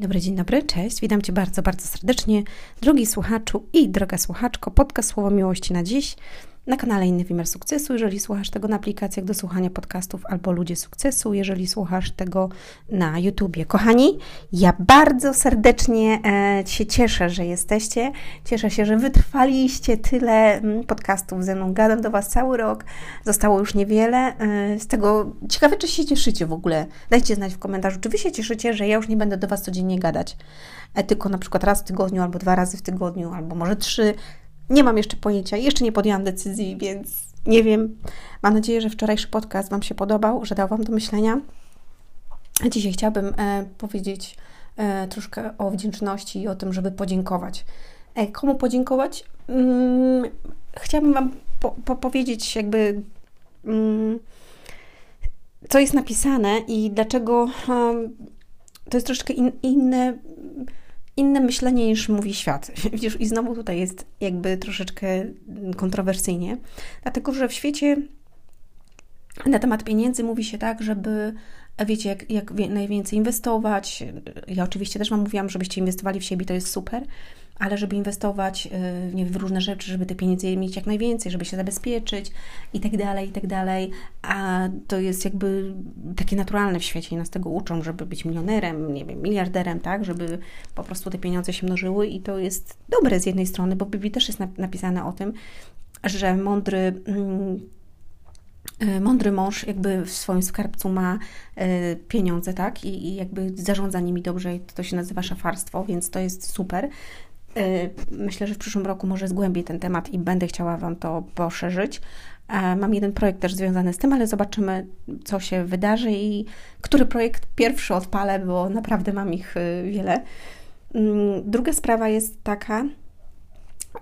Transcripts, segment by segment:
Dobry dzień dobry, cześć. Witam Cię bardzo, bardzo serdecznie, drogi słuchaczu i droga słuchaczko. Podcast Słowo Miłości na dziś na kanale Inny Wymiar Sukcesu, jeżeli słuchasz tego na aplikacjach do słuchania podcastów albo Ludzie Sukcesu, jeżeli słuchasz tego na YouTubie. Kochani, ja bardzo serdecznie e, się cieszę, że jesteście. Cieszę się, że wytrwaliście tyle mm, podcastów ze mną. Gadam do Was cały rok. Zostało już niewiele. E, z tego ciekawe, czy się cieszycie w ogóle. Dajcie znać w komentarzu, czy Wy się cieszycie, że ja już nie będę do Was codziennie gadać. E, tylko na przykład raz w tygodniu, albo dwa razy w tygodniu, albo może trzy nie mam jeszcze pojęcia, jeszcze nie podjęłam decyzji, więc nie wiem. Mam nadzieję, że wczorajszy podcast Wam się podobał, że dał Wam do myślenia. Dzisiaj chciałabym e, powiedzieć e, troszkę o wdzięczności i o tym, żeby podziękować. E, komu podziękować? Hmm, chciałabym Wam po, po powiedzieć, jakby. Hmm, co jest napisane i dlaczego um, to jest troszkę in, inne inne myślenie niż mówi świat. Widzisz, i znowu tutaj jest jakby troszeczkę kontrowersyjnie, dlatego że w świecie na temat pieniędzy mówi się tak, żeby wiecie, jak, jak najwięcej inwestować. Ja oczywiście też Wam mówiłam, żebyście inwestowali w siebie, to jest super, ale żeby inwestować y, nie, w różne rzeczy, żeby te pieniądze mieć jak najwięcej, żeby się zabezpieczyć i tak dalej, i tak dalej. A to jest jakby takie naturalne w świecie i nas tego uczą, żeby być milionerem, nie wiem, miliarderem, tak, żeby po prostu te pieniądze się mnożyły i to jest dobre z jednej strony, bo w Biblii też jest napisane o tym, że mądry mm, y, mądry mąż jakby w swoim skarbcu ma y, pieniądze, tak? I, I, jakby zarządza nimi dobrze i to się nazywa szafarstwo, więc to jest super. Y, myślę, że w przyszłym roku może zgłębię ten temat i będę chciała Wam to poszerzyć. Mam jeden projekt też związany z tym, ale zobaczymy, co się wydarzy i który projekt pierwszy odpalę, bo naprawdę mam ich y, wiele. Mm, druga sprawa jest taka,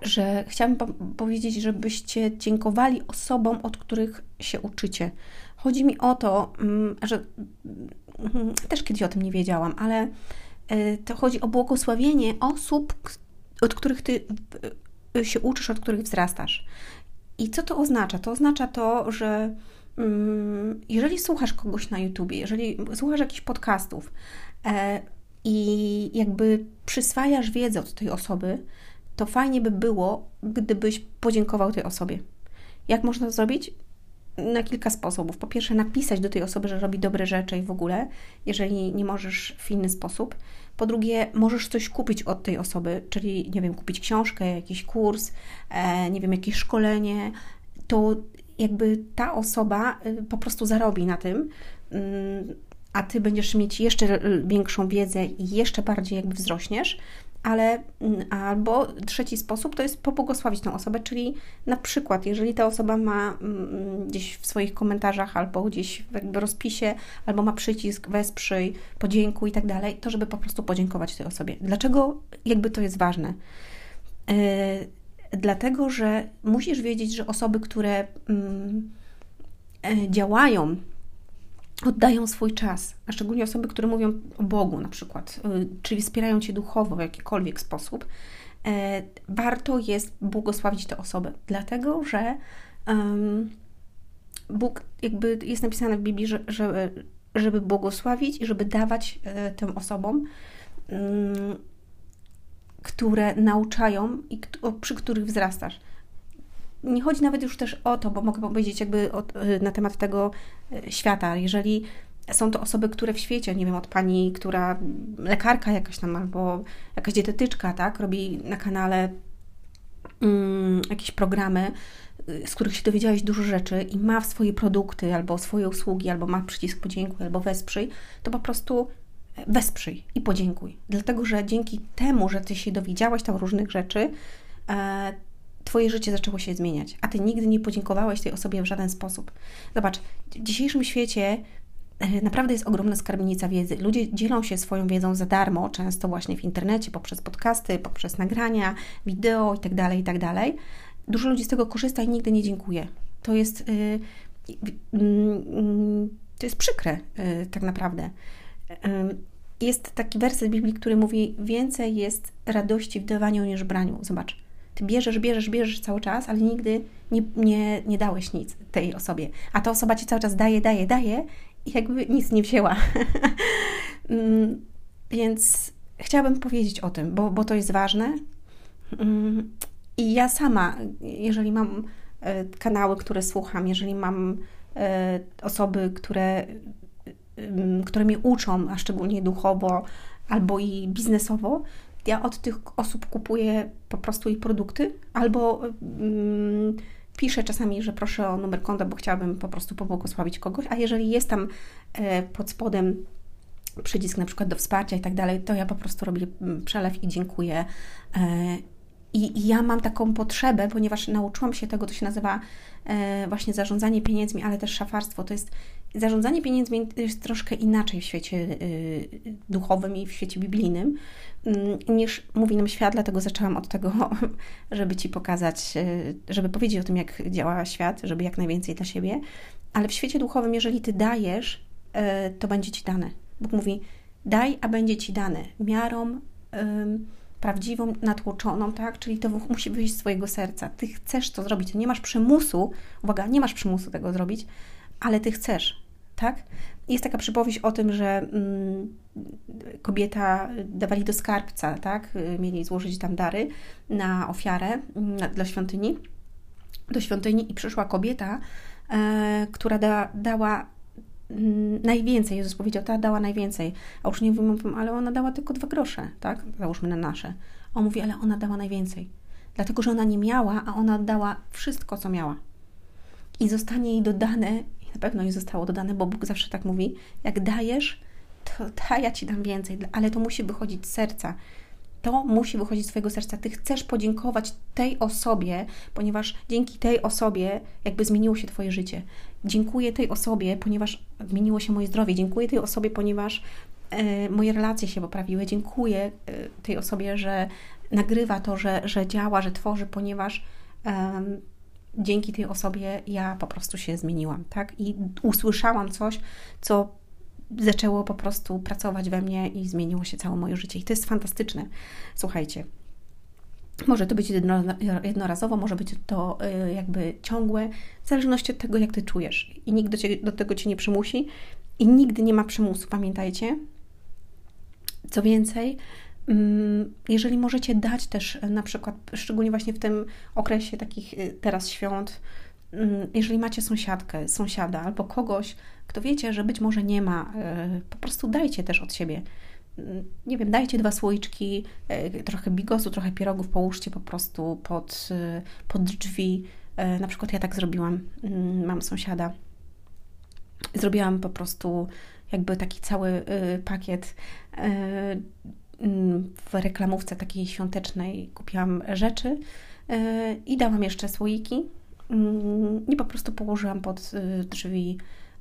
że chciałabym powiedzieć, żebyście dziękowali osobom, od których się uczycie. Chodzi mi o to, mm, że mm, też kiedyś o tym nie wiedziałam, ale y, to chodzi o błogosławienie osób, od których ty y, się uczysz, od których wzrastasz. I co to oznacza? To oznacza to, że mm, jeżeli słuchasz kogoś na YouTubie, jeżeli słuchasz jakichś podcastów e, i jakby przyswajasz wiedzę od tej osoby, to fajnie by było, gdybyś podziękował tej osobie. Jak można to zrobić? Na kilka sposobów. Po pierwsze, napisać do tej osoby, że robi dobre rzeczy i w ogóle, jeżeli nie możesz w inny sposób. Po drugie, możesz coś kupić od tej osoby, czyli, nie wiem, kupić książkę, jakiś kurs, e, nie wiem, jakieś szkolenie. To jakby ta osoba y, po prostu zarobi na tym, mm, a ty będziesz mieć jeszcze większą wiedzę i jeszcze bardziej jakby wzrośniesz, ale mm, albo trzeci sposób to jest pobłogosławić tę osobę, czyli na przykład, jeżeli ta osoba ma mm, gdzieś w swoich komentarzach albo gdzieś w jakby rozpisie, albo ma przycisk wesprzyj, podziękuj i tak dalej, to żeby po prostu podziękować tej osobie. Dlaczego jakby to jest ważne? Yy, dlatego, że musisz wiedzieć, że osoby, które yy, działają oddają swój czas, a szczególnie osoby, które mówią o Bogu na przykład, y, czyli wspierają Cię duchowo w jakikolwiek sposób, e, warto jest błogosławić te osoby, dlatego że Bóg, jakby jest napisane w Biblii, że, że, żeby błogosławić i żeby dawać e, tym osobom, um, które nauczają i przy których wzrastasz nie chodzi nawet już też o to, bo mogę powiedzieć jakby o, y, na temat tego y, świata. Jeżeli są to osoby, które w świecie, nie wiem, od pani, która lekarka jakaś tam albo jakaś dietetyczka, tak, robi na kanale mm, jakieś programy, y, z których się dowiedziałeś dużo rzeczy i ma swoje produkty, albo swoje usługi, albo ma przycisk podziękuj, albo wesprzyj, to po prostu wesprzyj i podziękuj. Dlatego, że dzięki temu, że Ty się dowiedziałaś tam różnych rzeczy, e, Twoje życie zaczęło się zmieniać, a Ty nigdy nie podziękowałeś tej osobie w żaden sposób. Zobacz, w dzisiejszym świecie e, naprawdę jest ogromna skarbnica wiedzy. Ludzie dzielą się swoją wiedzą za darmo, często właśnie w internecie, poprzez podcasty, poprzez nagrania, wideo itd., tak itd. Tak Dużo ludzi z tego korzysta i nigdy nie dziękuję. To jest, yy, yy, to jest przykre yy, tak naprawdę. Jest taki werset Biblii, który mówi: Więcej jest radości w dawaniu niż braniu. Zobacz, ty bierzesz, bierzesz, bierzesz cały czas, ale nigdy nie, nie, nie dałeś nic tej osobie. A ta osoba ci cały czas daje, daje, daje i jakby nic nie wzięła. Mm, więc chciałabym powiedzieć o tym, bo, bo to jest ważne. Mm, I ja sama, jeżeli mam e, kanały, które słucham, jeżeli mam e, osoby, które, mm, które mnie uczą, a szczególnie duchowo albo i biznesowo, ja od tych osób kupuję po prostu ich produkty albo mm, piszę czasami, że proszę o numer konta, bo chciałabym po prostu pobłogosławić kogoś, a jeżeli jest tam e, pod spodem przycisk na przykład do wsparcia i tak dalej, to ja po prostu robię mm, przelew i dziękuję. E, I ja mam taką potrzebę, ponieważ nauczyłam się tego, to się nazywa e, właśnie zarządzanie pieniędzmi, ale też szafarstwo. To jest zarządzanie pieniędzmi jest troszkę inaczej w świecie y, duchowym i w świecie biblijnym mm, niż mówi nam świat, dlatego zaczęłam od tego, żeby Ci pokazać, y, żeby powiedzieć o tym, jak działa świat, żeby jak najwięcej dla siebie. Ale w świecie duchowym, jeżeli Ty dajesz, y, to będzie Ci dane. Bóg mówi, daj, a będzie Ci dane. Miarą prawdziwą, natłoczoną, tak? Czyli to musi wyjść z Twojego serca. Ty chcesz to zrobić, nie masz przymusu, uwaga, nie masz przymusu tego zrobić, ale Ty chcesz, tak? Jest taka przypowieść o tym, że mm, kobieta dawali do skarbca, tak? Mieli złożyć tam dary na ofiarę na, dla świątyni, do świątyni i przyszła kobieta, e, która da, dała Mm, najwięcej, Jezus powiedział, ta dała najwięcej. A uczniowie mówią, ale ona dała tylko dwa grosze, tak? Załóżmy na nasze. On mówi, ale ona dała najwięcej. Dlatego, że ona nie miała, a ona dała wszystko, co miała. I zostanie jej dodane, na pewno jej zostało dodane, bo Bóg zawsze tak mówi, jak dajesz, to da, ja Ci dam więcej, ale to musi wychodzić z serca to musi wychodzić z Twojego serca. Ty chcesz podziękować tej osobie, ponieważ dzięki tej osobie jakby zmieniło się Twoje życie. Dziękuję tej osobie, ponieważ zmieniło się moje zdrowie. Dziękuję tej osobie, ponieważ e, moje relacje się poprawiły. Dziękuję e, tej osobie, że nagrywa to, że, że działa, że tworzy, ponieważ e, dzięki tej osobie ja po prostu się zmieniłam, tak? I usłyszałam coś, co zaczęło po prostu pracować we mnie i zmieniło się całe moje życie. I to jest fantastyczne. Słuchajcie, może to być jednorazowo, może być to y, jakby ciągłe, w zależności od tego, jak ty czujesz. I nikt do, do tego cię nie przymusi i nigdy nie ma przymusu, pamiętajcie. Co więcej, jeżeli możecie dać też na przykład, szczególnie właśnie w tym okresie takich y, teraz świąt, mm, jeżeli macie sąsiadkę, sąsiada albo kogoś, kto wiecie, że być może nie ma, e, po prostu dajcie też od siebie. Mm, nie wiem, dajcie dwa słoiczki, e, trochę bigosu, trochę pierogów, połóżcie po prostu pod, e, pod drzwi. Na przykład ja tak zrobiłam, mm, mam sąsiada. Zrobiłam po prostu jakby taki cały pakiet mm, w reklamówce takiej świątecznej. Kupiłam rzeczy i dałam jeszcze słoiki i po prostu położyłam pod drzwi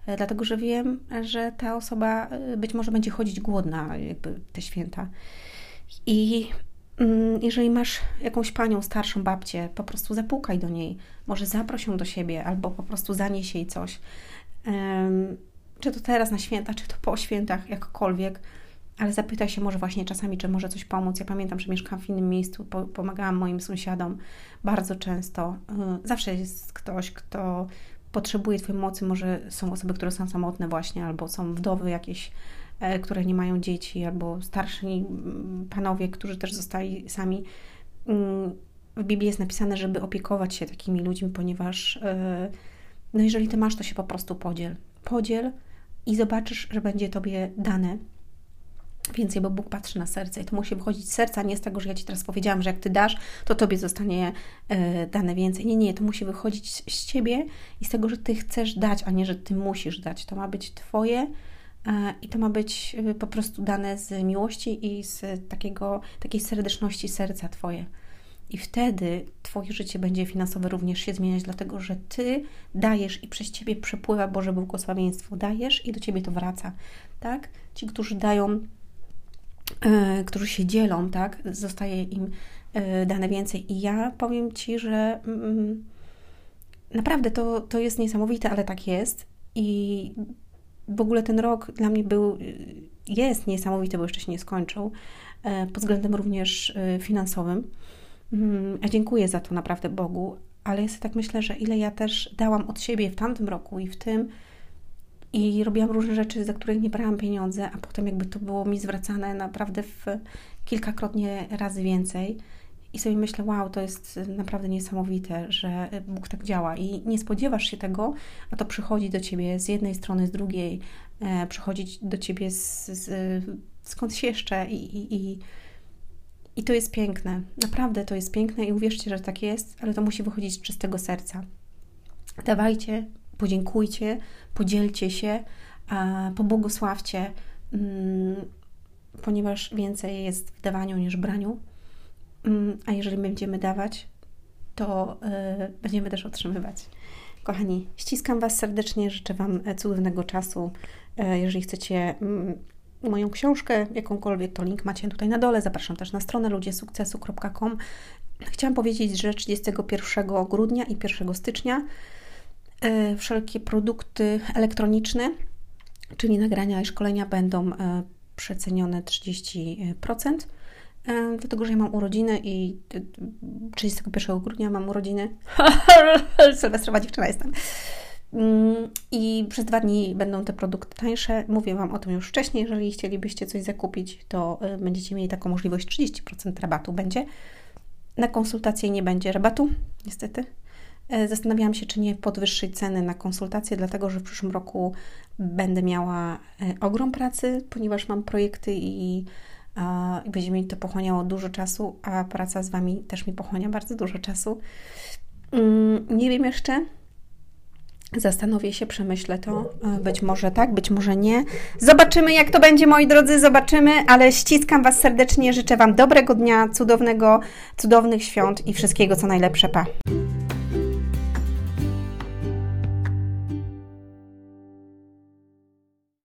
E, dlatego że wiem, że ta osoba e, być może będzie chodzić głodna jakby te święta. I mm, jeżeli masz jakąś panią, starszą babcię, po prostu zapukaj do niej, może zaproś ją do siebie, albo po prostu zanieś jej coś. Czy to teraz na święta, czy to po świętach, jakkolwiek, ale zapytaj się może właśnie czasami, czy może coś pomóc. Ja pamiętam, że mieszkam w innym miejscu, pomagałam moim sąsiadom bardzo często. Y, zawsze jest ktoś, kto potrzebuje Twojej mocy. Może są osoby, które są samotne właśnie, albo są wdowy jakieś, e, które nie mają dzieci, albo starsi panowie, którzy też zostali sami. Mm, w Biblii jest napisane, żeby opiekować się takimi ludźmi, ponieważ e, no jeżeli Ty masz, to się po prostu podziel. Podziel i zobaczysz, że będzie Tobie dane więcej, bo Bóg patrzy na serce i to musi wychodzić z serca, nie z tego, że ja Ci teraz powiedziałam, że jak Ty dasz, to Tobie zostanie y, dane więcej. Nie, nie, to musi wychodzić z Ciebie i z tego, że Ty chcesz dać, a nie, że Ty musisz dać. To ma być Twoje y, i to ma być y, po prostu dane z miłości i z takiego, takiej serdeczności serca Twoje. I wtedy Twoje życie będzie finansowe również się zmieniać, dlatego że Ty dajesz i przez Ciebie przepływa Boże błogosławieństwo. Dajesz i do Ciebie to wraca. Tak? Ci, którzy dają E, którzy się dzielą, tak, zostaje im e, dane więcej. I ja powiem Ci, że mm, naprawdę to, to jest niesamowite, ale tak jest. I w ogóle ten rok dla mnie był, jest niesamowity, bo jeszcze się nie skończył, e, pod względem również finansowym. Mm, ja dziękuję za to naprawdę Bogu, ale ja sobie tak myślę, że ile ja też dałam od siebie w tamtym roku i w tym, i robiłam różne rzeczy, za których nie brałam pieniądze, a potem jakby to było mi zwracane naprawdę w kilkakrotnie razy więcej. I sobie myślę, wow, to jest naprawdę niesamowite, że Bóg tak działa i nie spodziewasz się tego, a to przychodzi do ciebie z jednej strony, z drugiej, e, przychodzi do ciebie z, z, skądś jeszcze i, i, i, i to jest piękne. Naprawdę to jest piękne i uwierzcie, że tak jest, ale to musi wychodzić z czystego serca. Dawajcie, podziękujcie, podzielcie się, pobłogosławcie, mm, ponieważ więcej jest w dawaniu niż braniu. Mm, a jeżeli będziemy dawać, to y, będziemy też otrzymywać. Kochani, ściskam Was serdecznie, życzę Wam cudownego czasu. E, jeżeli chcecie mm, moją książkę, jakąkolwiek, to link macie tutaj na dole. Zapraszam też na stronę ludziesukcesu.com. Chciałam powiedzieć, że 31 grudnia i 1 stycznia wszelkie produkty elektroniczne, czyli nagrania i szkolenia będą e, przecenione 30%. Dlatego, że ja mam urodziny i 31 grudnia mam urodziny. Sylwestrowa dziewczyna jestem. Mm, I przez dwa dni będą te produkty tańsze. Mówię Wam o tym już wcześniej. Jeżeli chcielibyście coś zakupić, to będziecie mieli taką możliwość 30% rabatu będzie. Na konsultację nie będzie rabatu, niestety. E, zastanawiałam się, czy nie podwyższyć ceny na konsultacje, dlatego że w przyszłym roku będę miała e, ogrom pracy, ponieważ mam projekty i, i będzie mi to pochłaniało dużo czasu, a praca z Wami też mi pochłania bardzo dużo czasu. Mm, nie wiem jeszcze, Zastanowię się, przemyślę to. E, być może tak, być może nie. Zobaczymy, jak to będzie, moi drodzy, zobaczymy, ale ściskam Was serdecznie. Życzę Wam dobrego dnia, cudownego, cudownych świąt i wszystkiego, co najlepsze. Pa!